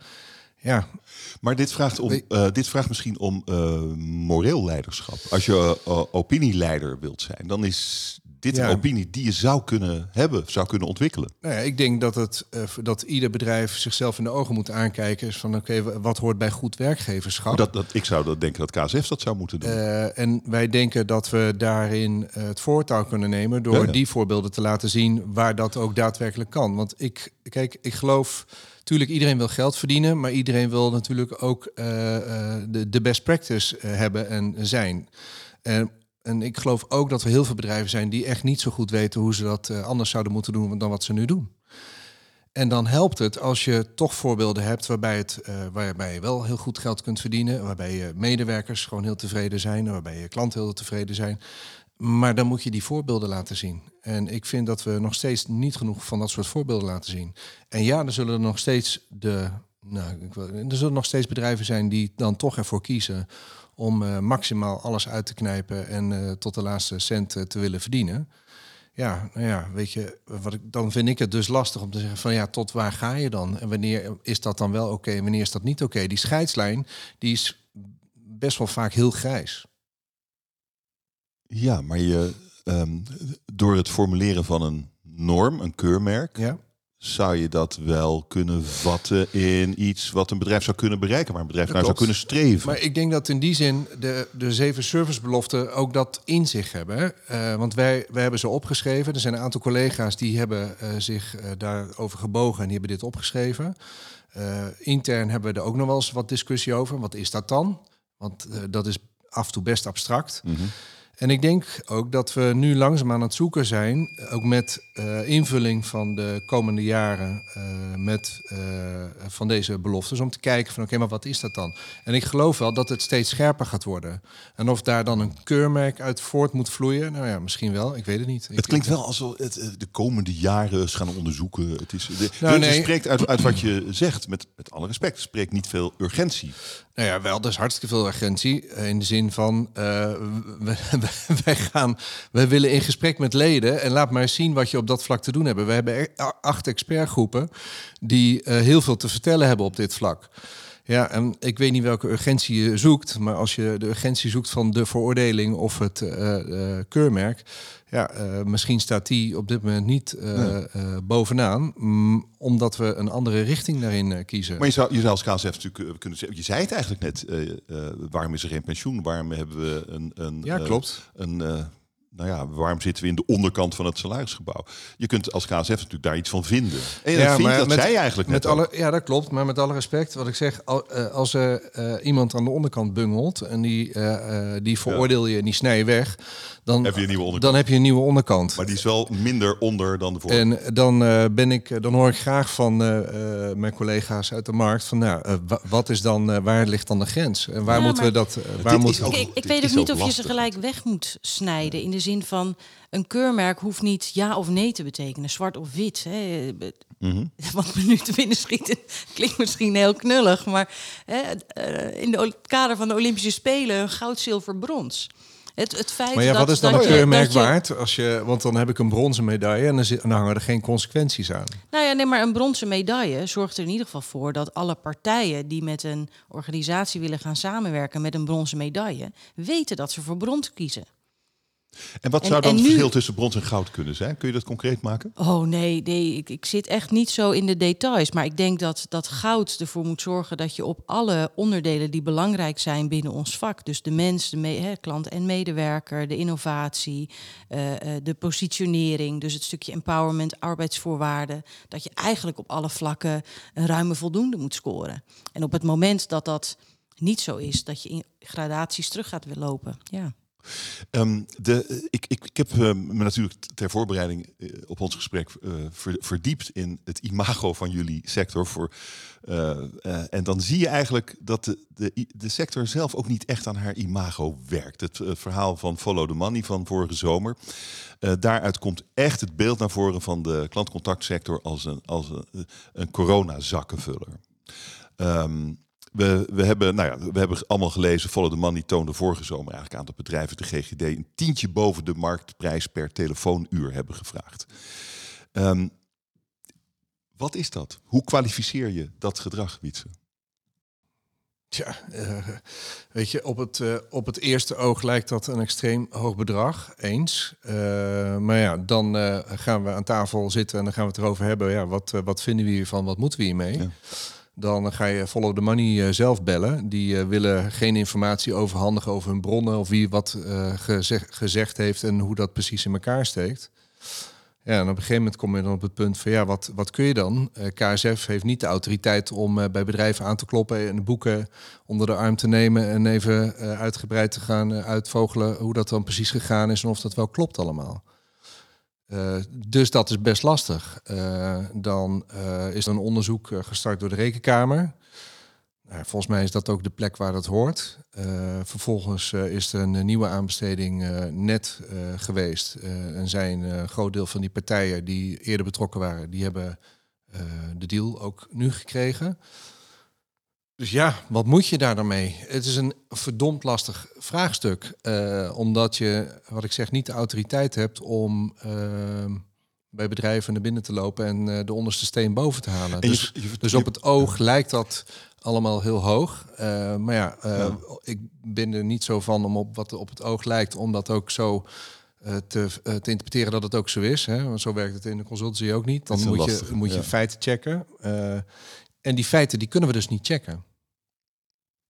Ja, maar dit vraagt, om, uh, dit vraagt misschien om uh, moreel leiderschap. Als je uh, opinieleider wilt zijn, dan is dit Ja. een opinie die je zou kunnen hebben, zou kunnen ontwikkelen. Nou ja, ik denk dat, het, eh, dat ieder bedrijf zichzelf in de ogen moet aankijken. Is van oké, wa- wat hoort bij goed werkgeverschap? Dat, dat, ik zou dat denken dat KSF dat zou moeten doen. Eh, en wij denken dat we daarin eh, het voortouw kunnen nemen door ja. die voorbeelden te laten zien waar dat ook daadwerkelijk kan. Want ik, kijk, ik geloof, natuurlijk iedereen wil geld verdienen, maar iedereen wil natuurlijk ook eh, eh, de, de best practice eh, hebben en zijn. En, en ik geloof ook dat er heel veel bedrijven zijn die echt niet zo goed weten hoe ze dat anders zouden moeten doen dan wat ze nu doen. En dan helpt het als je toch voorbeelden hebt waarbij, het, waarbij je wel heel goed geld kunt verdienen, waarbij je medewerkers gewoon heel tevreden zijn, waarbij je klanten heel tevreden zijn. Maar dan moet je die voorbeelden laten zien. En ik vind dat we nog steeds niet genoeg van dat soort voorbeelden laten zien. En ja, er zullen nog steeds de. Nou, er zullen nog steeds bedrijven zijn die dan toch ervoor kiezen om eh, maximaal alles uit te knijpen en eh, tot de laatste cent eh, te willen verdienen. Ja, nou ja, weet je, wat ik, dan vind ik het dus lastig om te zeggen van ja, tot waar ga je dan? En wanneer is dat dan wel oké en wanneer is dat niet oké? Die scheidslijn, die is best wel vaak heel grijs. Ja, maar je, ehm, door het formuleren van een norm, een keurmerk, Ja, zou je dat wel kunnen vatten in iets wat een bedrijf zou kunnen bereiken, waar een bedrijf Dat naar zou kunnen streven. maar ik denk dat in die zin de, de zeven servicebeloften ook dat in zich hebben. Eh, want wij, wij hebben ze opgeschreven. Er zijn een aantal collega's die hebben eh, zich eh, daarover gebogen en die hebben dit opgeschreven. Intern hebben we er ook nog wel eens wat discussie over. Wat is dat dan? Want dat is af en toe best abstract. Mhm. En ik denk ook dat we nu langzaam aan het zoeken zijn, ook met eh, invulling van de komende jaren, eh, met eh, van deze beloftes, om te kijken van oké, maar wat is dat dan? En ik geloof wel dat het steeds scherper gaat worden. En of daar dan een keurmerk uit voort moet vloeien, nou ja, misschien wel, ik weet het niet. Het klinkt wel alsof het de komende jaren gaan onderzoeken. Het, is, de, Nou, nee. spreekt uit, uit wat je zegt, met, met alle respect, spreekt niet veel urgentie. Nou ja, wel, dus hartstikke veel urgentie. eh, In de zin van, eh, wij, gaan, wij willen in gesprek met leden en laat maar zien wat je op dat vlak te doen hebt. We hebben a- acht expertgroepen die eh, heel veel te vertellen hebben op dit vlak. Ja, en ik weet niet welke urgentie je zoekt, maar als je de urgentie zoekt van de veroordeling of het eh, eh, keurmerk, ja, eh, misschien staat die op dit moment niet bovenaan, mm, omdat we een andere richting daarin kiezen. Maar je zou, je zou als KSF natuurlijk kunnen zeggen, je zei het eigenlijk net, waarom is er geen pensioen? Waarom hebben we een... een Ja, klopt. een, nou ja, waarom zitten we in de onderkant van het salarisgebouw? Je kunt als KSF natuurlijk daar iets van vinden. En dat, vindt, dat zei je eigenlijk net met ook. alle, Ja, dat klopt. Maar met alle respect, wat ik zeg, eh, als er eh, iemand aan de onderkant bungelt en die, eh, eh, die veroordeel je en die snij je weg, dan Heb je een nieuwe onderkant. Dan heb je een nieuwe onderkant. Maar die is wel minder onder dan de vorige. En dan, eh, ben ik, dan hoor ik graag van eh, eh, mijn collega's uit de markt van, nou, eh, wa- wat is dan, eh, waar ligt dan de grens? En waar Ja, moeten we dat? eh, waar moeten ook- Ik, ik weet ook niet ook of je ze gelijk weg moet snijden. In de zin van een keurmerk hoeft niet ja of nee te betekenen, zwart of wit. Hè. Mhm. Wat me nu te binnen schiet, klinkt misschien heel knullig, maar hè, eh, in de o- kader van de Olympische Spelen goud, zilver, brons. Het, het feit Maar ja, dat, wat is dan dat een keurmerk je- waard? Als je, want dan heb ik een bronzen medaille en dan, zit, en dan hangen er geen consequenties aan. Nou ja, nee, maar een bronzen medaille zorgt er in ieder geval voor dat alle partijen die met een organisatie willen gaan samenwerken met een bronzen medaille, weten dat ze voor brons kiezen. En wat En- zou dan het nu- verschil tussen brons en goud kunnen zijn? Kun je dat concreet maken? Oh nee, nee ik, ik zit echt niet zo in de details. Maar ik denk dat, dat goud ervoor moet zorgen dat je op alle onderdelen die belangrijk zijn binnen ons vak, dus de mens, de klant en medewerker, de innovatie, eh, eh, de positionering, dus het stukje empowerment, arbeidsvoorwaarden, dat je eigenlijk op alle vlakken een ruime voldoende moet scoren. En op het moment dat dat niet zo is, dat je in gradaties terug gaat weer lopen. Ja. Ehm, de, ik, ik, ik heb eh, me natuurlijk ter voorbereiding eh, op ons gesprek eh, ver- verdiept in het imago van jullie sector. Voor, eh, eh, en dan zie je eigenlijk dat de, de, sector zelf ook niet echt aan haar imago werkt. Het eh, verhaal van Follow the Money van vorige zomer. eh, daaruit komt echt het beeld naar voren van de klantcontactsector als een, als een, een coronazakkenvuller. Ehm, we, we, hebben, nou ja, we hebben allemaal gelezen, Follow the Money toonde vorige zomer eigenlijk aan dat bedrijven de GGD een tientje boven de marktprijs per telefoonuur hebben gevraagd. Ehm, wat is dat? Hoe kwalificeer je dat gedrag, Wietse? Tja, uh, weet je, op het, uh, op het eerste oog lijkt dat een extreem hoog bedrag, eens. Uh, maar ja, dan gaan we aan tafel zitten en dan gaan we het erover hebben. Ja, wat, wat vinden we hiervan, wat moeten we hiermee? Ja. Dan ga je follow the money zelf bellen. Die willen geen informatie overhandigen over hun bronnen of wie wat gezegd, gezegd heeft en hoe dat precies in elkaar steekt. Ja, en op een gegeven moment kom je dan op het punt van ja, wat, wat kun je dan? Eh, KSF heeft niet de autoriteit om bij bedrijven aan te kloppen en de boeken onder de arm te nemen en even uitgebreid te gaan uitvogelen hoe dat dan precies gegaan is en of dat wel klopt allemaal. Dus dat is best lastig. dan is er een onderzoek gestart door de Rekenkamer. Nou, volgens mij is dat ook de plek waar dat hoort. Vervolgens is er een nieuwe aanbesteding net geweest. en zijn een groot deel van die partijen die eerder betrokken waren, die hebben de deal ook nu gekregen. Dus ja, wat moet je daar dan mee? Het is een verdomd lastig vraagstuk. omdat je, wat ik zeg, niet de autoriteit hebt om bij bedrijven naar binnen te lopen en de onderste steen boven te halen. Dus, dus op het oog lijkt dat allemaal heel hoog. Uh, maar ja, ik ben er niet zo van om op wat op het oog lijkt, om dat ook zo te, te interpreteren dat het ook zo is. Hè? Want zo werkt het in de consultancy ook niet. Dan moet, lastig, je, moet je feiten checken. En die feiten die kunnen we dus niet checken.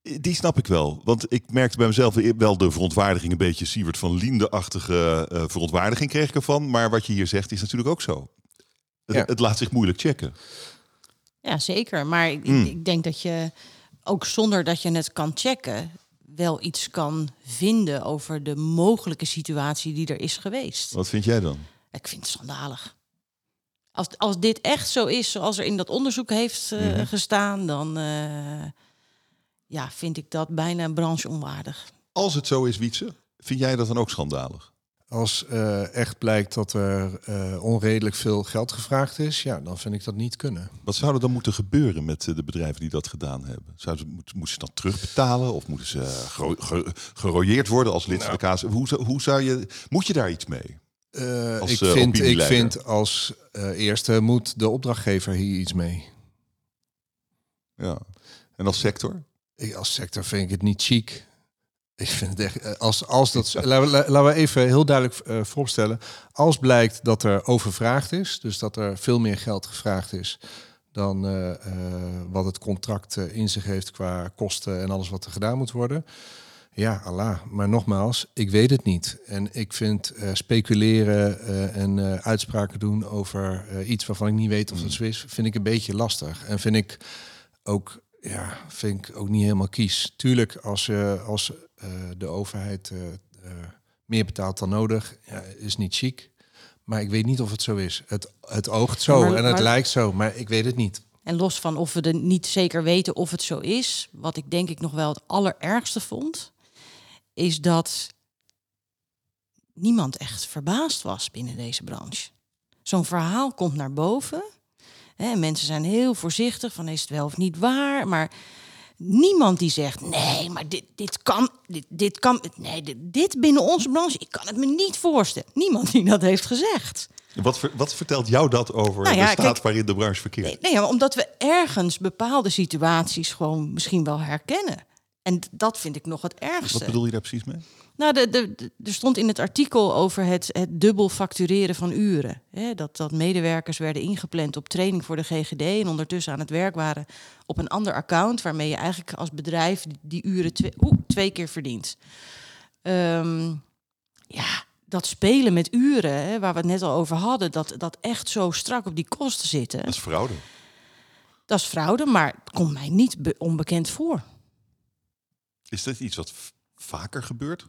Die snap ik wel. Want ik merkte bij mezelf wel de verontwaardiging, een beetje Sievert van Linde-achtige verontwaardiging kreeg ik ervan. Maar wat je hier zegt is natuurlijk ook zo. Het, het laat zich moeilijk checken. Ja, zeker. Maar ik, hmm. ik denk dat je ook zonder dat je het kan checken, wel iets kan vinden over de mogelijke situatie die er is geweest. Wat vind jij dan? Ik vind het schandalig. Als, als dit echt zo is zoals er in dat onderzoek heeft uh, mm gestaan, dan uh, ja, vind ik dat bijna brancheonwaardig. Als het zo is, Wietse, vind jij dat dan ook schandalig? Als uh, echt blijkt dat er uh, onredelijk veel geld gevraagd is, ja, dan vind ik dat niet kunnen. Wat zou er dan moeten gebeuren met uh, de bedrijven die dat gedaan hebben? Zouden ze, moeten, moeten ze dat terugbetalen of moeten ze gerooieerd worden als lid van de Hoe, hoe zou je, moet je daar iets mee? Als, ik vind, ik vind als eerste moet de opdrachtgever hier iets mee. Ja. En als sector? Ik, als sector vind ik het niet chic. Ik vind het echt, eh, als, als dat, laten, we, laten we even heel duidelijk uh, voorstellen. Als blijkt dat er overvraagd is, dus dat er veel meer geld gevraagd is dan uh, wat het contract in zich heeft qua kosten en alles wat er gedaan moet worden. Ja, Allah. Maar nogmaals, ik weet het niet. En ik vind speculeren en uitspraken doen over iets waarvan ik niet weet of het zo is, vind ik een beetje lastig. En vind ik ook ja, vind ik ook niet helemaal kies. Tuurlijk, als, je als de overheid meer betaalt dan nodig, ja, is niet chic. Maar ik weet niet of het zo is. Het, het oogt zo en het lijkt zo, maar ik weet het niet. En los van of we er niet zeker weten of het zo is, wat ik denk ik nog wel het allerergste vond, is dat niemand echt verbaasd was binnen deze branche. Zo'n verhaal komt naar boven Hè, mensen zijn heel voorzichtig van is het wel of niet waar. Maar niemand die zegt nee, maar dit, dit kan, dit, dit kan, nee, dit, dit binnen onze branche, ik kan het me niet voorstellen. Niemand die dat heeft gezegd. Wat, wat vertelt jou dat over nou de staat waarin de branche verkeert? Nee, omdat we ergens bepaalde situaties gewoon misschien wel herkennen. En dat vind ik nog het ergste. Wat bedoel je daar precies mee? Nou, de, de, er stond in het artikel over het, het dubbel factureren van uren. Hè, dat, dat medewerkers werden ingepland op training voor de GGD en ondertussen aan het werk waren op een ander account, waarmee je eigenlijk als bedrijf die, uren twee, twee keer verdient. Ehm, ja, dat spelen met uren, hè, waar we het net al over hadden, dat, dat echt zo strak op die kosten zitten. Dat is fraude. Dat is fraude, maar het komt mij niet onbekend voor. Is dit iets wat vaker gebeurt?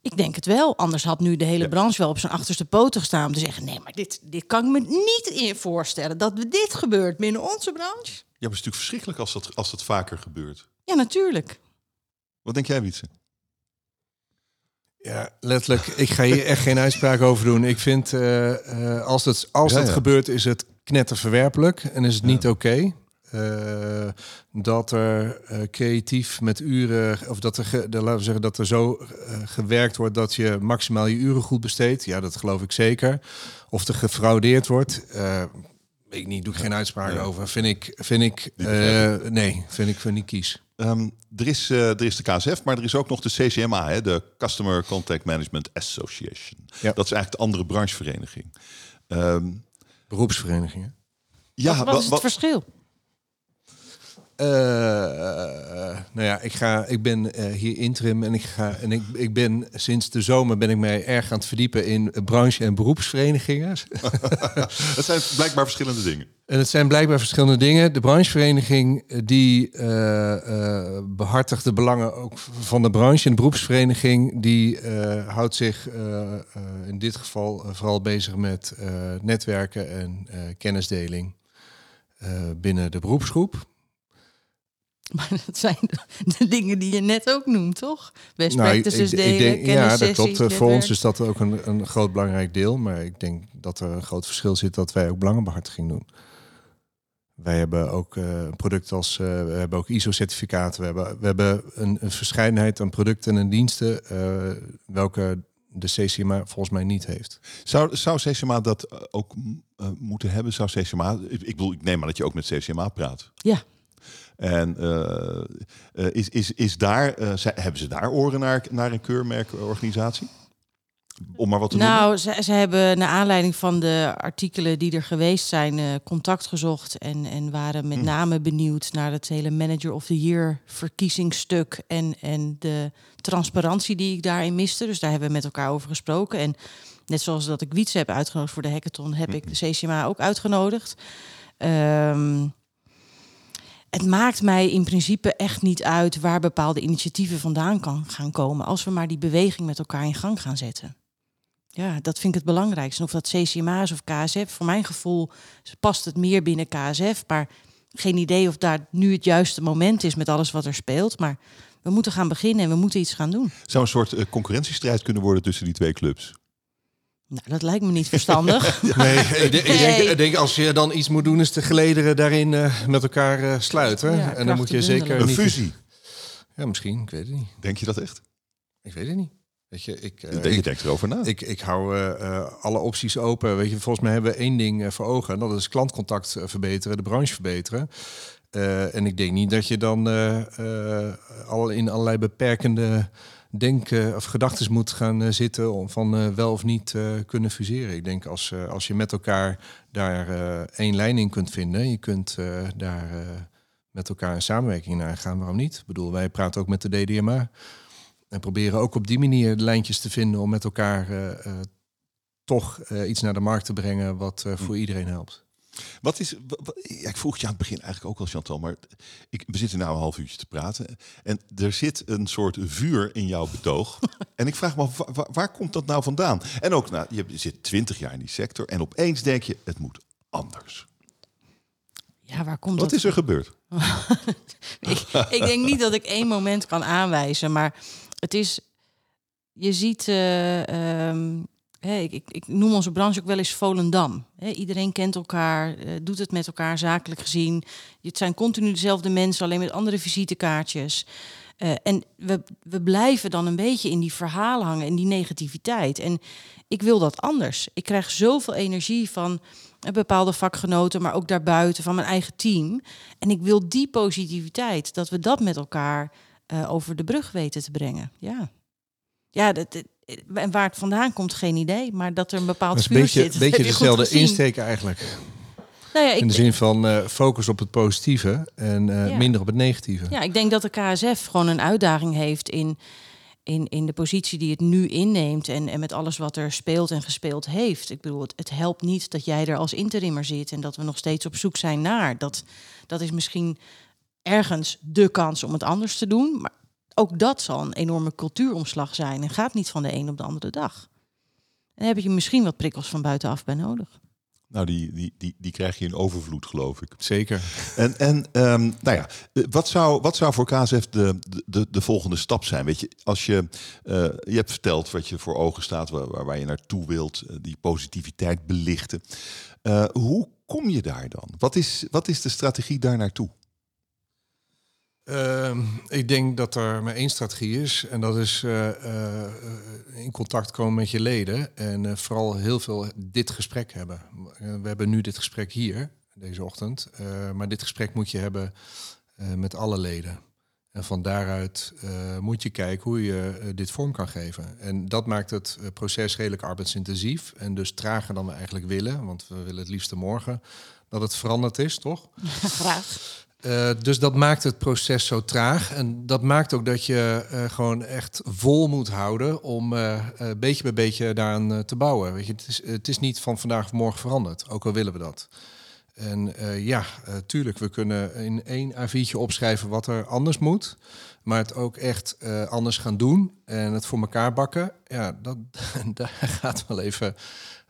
Ik denk het wel. Anders had nu de hele branche wel op zijn achterste poten gestaan om te zeggen: nee, maar dit, dit kan ik me niet in voorstellen dat dit gebeurt binnen onze branche. Ja, maar het is natuurlijk verschrikkelijk als dat, als dat vaker gebeurt. Ja, natuurlijk. Wat denk jij, Wietse? Ja, letterlijk. Ik ga hier echt geen uitspraak over doen. Ik vind, uh, uh, als het, als dat gebeurt, is het knetterverwerpelijk en is het niet oké. Uh, dat er uh, creatief met uren, of dat er, de, laten we zeggen, dat er zo uh, gewerkt wordt dat je maximaal je uren goed besteedt. Ja, dat geloof ik zeker. Of er gefraudeerd wordt. Weet ik niet, doe ik geen uitspraak over. Vind ik, vind ik, eh, nee, vind ik, vind ik kies. Ehm, er, is, eh, er is de KSF, maar er is ook nog de CCMA, hè, de Customer Contact Management Association. Ja. Dat is eigenlijk de andere branchevereniging. Ehm, Beroepsverenigingen. ja, wat, wa- wat is het verschil? Eh, nou ja, ik, ga, ik ben eh, hier interim en ik, ga, en ik, ik ben sinds de zomer ben ik mij erg aan het verdiepen in branche- en beroepsverenigingen. het zijn blijkbaar verschillende dingen. En het zijn blijkbaar verschillende dingen. De branchevereniging die eh, eh, behartigt de belangen ook van de branche. En de beroepsvereniging die houdt zich in dit geval vooral bezig met netwerken en kennisdeling binnen de beroepsgroep. Maar dat zijn de dingen die je net ook noemt, toch? Best Nou, practices ik- ik delen, denk- ja, dat klopt. Eh, Voor ons is dat ook een, een groot belangrijk deel. Maar ik denk dat er een groot verschil zit dat wij ook belangenbehartiging doen. Wij hebben ook eh, een product als eh, we hebben ook ISO-certificaten. We hebben, we hebben een, een verscheidenheid aan producten en diensten eh, welke de CCMA volgens mij niet heeft. Zou, zou CCMA dat eh, ook eh, moeten hebben? Zou CCMA, ik, ik bedoel, ik neem aan dat je ook met CCMA praat. Ja. En eh, eh, is, is, is daar, eh, hebben ze daar oren naar, naar een keurmerkorganisatie? Om maar wat te. Nou, ze, ze hebben naar aanleiding van de artikelen die er geweest zijn, contact gezocht en, en waren met Hmm. name benieuwd naar het hele Manager of the Year verkiezingsstuk en, en de transparantie die ik daarin miste. Dus daar hebben we met elkaar over gesproken. En net zoals dat ik Wietse heb uitgenodigd voor de hackathon, heb ik de CCMA ook uitgenodigd. Ehm, het maakt mij in principe echt niet uit waar bepaalde initiatieven vandaan kan gaan komen, als we maar die beweging met elkaar in gang gaan zetten. Ja, dat vind ik het belangrijkste. Of dat CCMA of KSF, voor mijn gevoel past het meer binnen KSF. Maar geen idee of daar nu het juiste moment is met alles wat er speelt. Maar we moeten gaan beginnen en we moeten iets gaan doen. Zou een soort eh, concurrentiestrijd kunnen worden tussen die twee clubs? Nou, dat lijkt me niet verstandig. Nee, ik, denk- ik denk, denk als je dan iets moet doen, is de gelederen daarin eh, met elkaar eh, sluiten. Ja, en dan moet je zeker. Een niet. fusie. Ja, misschien. Ik weet het niet. Denk je dat echt? Ik weet het niet. Weet je, ik, eh, je ik, denkt erover na. Ik, ik hou alle opties open. Weet je, volgens mij hebben we één ding voor ogen. En dat is klantcontact verbeteren, de branche verbeteren. Eh, en ik denk niet dat je dan eh, eh, al in allerlei beperkende denken of gedachten moet gaan eh, zitten om van eh, wel of niet eh, kunnen fuseren. Ik denk als, als je met elkaar daar één lijn in kunt vinden, je kunt daar met elkaar een samenwerking naar gaan, waarom niet? Ik bedoel, wij praten ook met de DDMA. En proberen ook op die manier de lijntjes te vinden om met elkaar toch iets naar de markt te brengen wat voor iedereen helpt. Wat is, ja, ik vroeg het je aan het begin eigenlijk ook al, Chantal, maar ik, we zitten nu een half uurtje te praten. En er zit een soort vuur in jouw betoog. en ik vraag me af, wa- wa- waar, komt dat nou vandaan? En ook, nou, je zit twintig jaar in die sector en opeens denk je, het moet anders. Ja, waar komt Wat dat is er gebeurd? ik, ik denk niet dat ik één moment kan aanwijzen, maar het is. Je ziet. eh, ehm, ik, ik, noem onze branche ook wel eens Volendam. Iedereen kent elkaar, eh, doet het met elkaar zakelijk gezien. Het zijn continu dezelfde mensen, alleen met andere visitekaartjes. Eh, en we, we blijven dan een beetje in die verhalen hangen, in die negativiteit. En ik wil dat anders. Ik krijg zoveel energie van eh, bepaalde vakgenoten, maar ook daarbuiten van mijn eigen team. En ik wil die positiviteit, dat we dat met elkaar over de brug weten te brengen. Ja, ja dat- en waar het vandaan komt, geen idee. Maar dat er een bepaald Dat is een vuur beetje, zit. dat beetje dezelfde insteek eigenlijk. Nou ja, In de ik, zin van eh, focus op het positieve en eh, Ja. minder op het negatieve. ja, ik denk dat de KSF gewoon een uitdaging heeft in, in, in de positie die het nu inneemt. En, en met alles wat er speelt en gespeeld heeft. Ik bedoel, het, het helpt niet dat jij er als interimmer zit en dat we nog steeds op zoek zijn naar. Dat, dat is misschien ergens de kans om het anders te doen. Maar ook dat zal een enorme cultuuromslag zijn en gaat niet van de een op de andere dag. En daar heb je misschien wat prikkels van buitenaf bij nodig. Nou, die, die, die, die krijg je in overvloed, geloof ik. Zeker. En, en ehm, nou ja, eh, wat zou, wat zou voor KSF de, de, de volgende stap zijn? Weet je, als je, eh, je hebt verteld wat je voor ogen staat, waar, waar- je naartoe wilt, eh, die positiviteit belichten. Eh, hoe kom je daar dan? Wat is, wat is de strategie daar naartoe? Ehm, ik denk dat er maar één strategie is. En dat is eh, eh, in contact komen met je leden. En eh, vooral heel veel dit gesprek hebben. We hebben nu dit gesprek hier. deze ochtend. maar dit gesprek moet je hebben met alle leden. En van daaruit moet je kijken hoe je dit vorm kan geven. En dat maakt het proces redelijk arbeidsintensief. En dus trager dan we eigenlijk willen. Want we willen het liefste morgen dat het veranderd is, toch? Graag. Uh, dus dat maakt het proces zo traag. En dat maakt ook dat je uh, gewoon echt vol moet houden om uh, beetje bij beetje daaraan te bouwen. Weet je, het, is, het is niet van vandaag of morgen veranderd, ook al willen we dat. En ja, tuurlijk, we kunnen in één A4'tje opschrijven wat er anders moet. Maar het ook echt anders gaan doen en het voor elkaar bakken, ja, dat, daar gaat wel even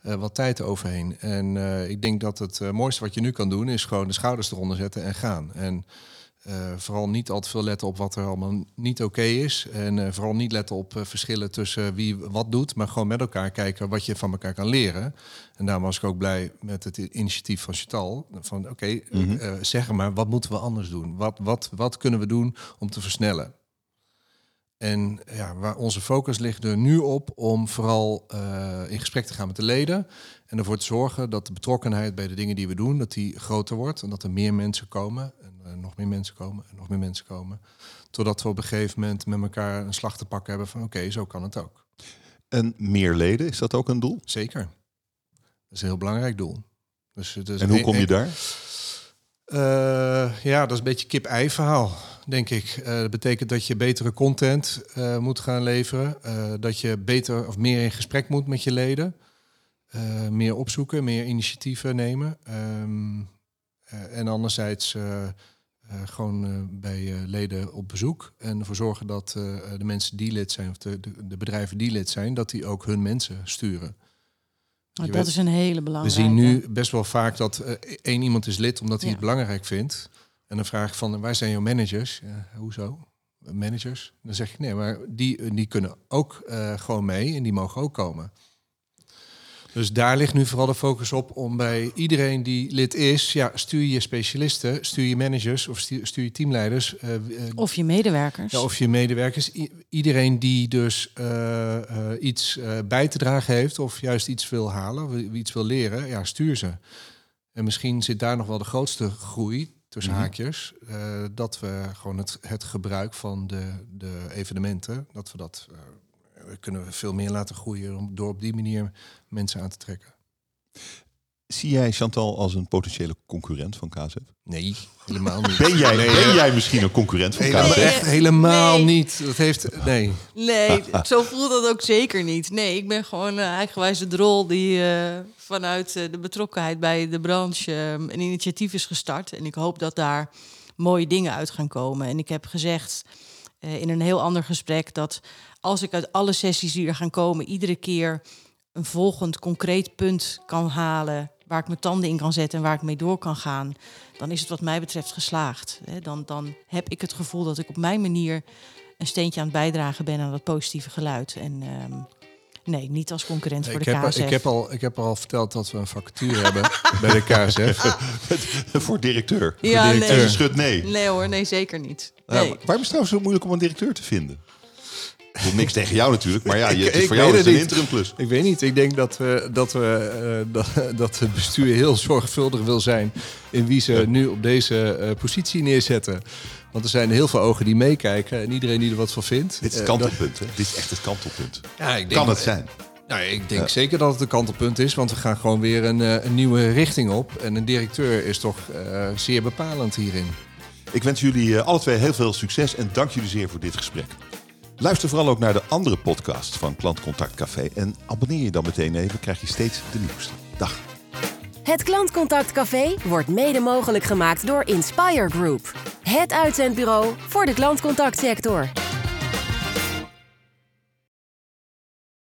uh, wat tijd overheen. En uh, ik denk dat het uh, mooiste wat je nu kan doen is gewoon de schouders eronder zetten en gaan. En vooral niet al te veel letten op wat er allemaal niet oké okay is. En vooral niet letten op verschillen tussen wie wat doet, maar gewoon met elkaar kijken wat je van elkaar kan leren. En daarom was ik ook blij met het initiatief van Chantal. Van oké, okay, mm -hmm. zeg maar, wat moeten we anders doen? Wat, wat, wat kunnen we doen om te versnellen? En ja, waar onze focus ligt er nu op om vooral uh, in gesprek te gaan met de leden. En ervoor te zorgen dat de betrokkenheid bij de dingen die we doen, dat die groter wordt. En dat er meer mensen komen. En uh, nog meer mensen komen. En nog meer mensen komen. Totdat we op een gegeven moment met elkaar een slag te pakken hebben van oké, okay, zo kan het ook. En meer leden, is dat ook een doel? Zeker. Dat is een heel belangrijk doel. Dus, en hoe kom je daar? Uh, ja, dat is een beetje kip-ei verhaal denk ik. Uh, dat betekent dat je betere content uh, moet gaan leveren. Uh, dat je beter of meer in gesprek moet met je leden. meer opzoeken, meer initiatieven nemen. Um, en anderzijds gewoon bij leden op bezoek. En ervoor zorgen dat de mensen die lid zijn, of de, de, de, bedrijven die lid zijn, dat die ook hun mensen sturen. Oh, dat is een hele belangrijke. We zien nu best wel vaak dat één iemand is lid omdat hij ja. het belangrijk vindt. En dan vraag ik van, waar zijn jouw managers? Ja, hoezo? Managers? Dan zeg ik, nee, maar die, die kunnen ook uh, gewoon mee en die mogen ook komen. Dus daar ligt nu vooral de focus op om bij iedereen die lid is, ja, stuur je specialisten, stuur je managers of stuur, je teamleiders. Uh, of je medewerkers. Ja, of je medewerkers. I iedereen die dus uh, iets bij te dragen heeft of juist iets wil halen, of iets wil leren, ja, stuur ze. En misschien zit daar nog wel de grootste groei tussen mhm. haakjes, uh, dat we gewoon het, het gebruik van de, de evenementen, dat we dat uh, kunnen we veel meer laten groeien om, door op die manier mensen aan te trekken. Zie jij Chantal als een potentiële concurrent van KZ? Nee, helemaal niet. Ben jij, ben jij misschien een concurrent van KZ? Echt helemaal niet. Dat heeft, nee. Nee, zo voelt dat ook zeker niet. Nee, ik ben gewoon uh, eigenwijs de drol die uh, vanuit uh, de betrokkenheid bij de branche een initiatief is gestart. En ik hoop dat daar mooie dingen uit gaan komen. En ik heb gezegd in een heel ander gesprek dat als ik uit alle sessies die er gaan komen, iedere keer een volgend concreet punt kan halen waar ik mijn tanden in kan zetten en waar ik mee door kan gaan, dan is het wat mij betreft geslaagd. Dan, dan heb ik het gevoel dat ik op mijn manier een steentje aan het bijdragen ben aan dat positieve geluid. En ehm, nee, niet als concurrent voor ik de heb, KSF. Ik heb, al, ik heb al verteld dat we een vacature hebben bij de KSF. voor directeur. Ja, voor directeur. nee. Schud nee. Nee hoor, nee zeker niet. Nee. Waarom is het nou zo moeilijk om een directeur te vinden? Ik wil niks tegen jou natuurlijk, maar ja, je, ik, voor jou is het een interim plus. Ik weet niet. Ik denk dat, we, dat, we, uh, dat, dat het bestuur heel zorgvuldig wil zijn in wie ze nu op deze uh, positie neerzetten. Want er zijn heel veel ogen die meekijken en iedereen die er wat van vindt. Dit is het kantelpunt. Uh, Dit is echt het kantelpunt. Ja, ik denk, kan het zijn? Nou, ik denk ja. zeker dat het een kantelpunt is, want we gaan gewoon weer een, een nieuwe richting op. En een directeur is toch zeer bepalend hierin. Ik wens jullie alle twee heel veel succes en dank jullie zeer voor dit gesprek. Luister vooral ook naar de andere podcast van Klantcontact Café. En abonneer je dan meteen even, krijg je steeds de nieuwste. Dag. Het Klantcontact Café wordt mede mogelijk gemaakt door Inspire Group. Het uitzendbureau voor de klantcontactsector.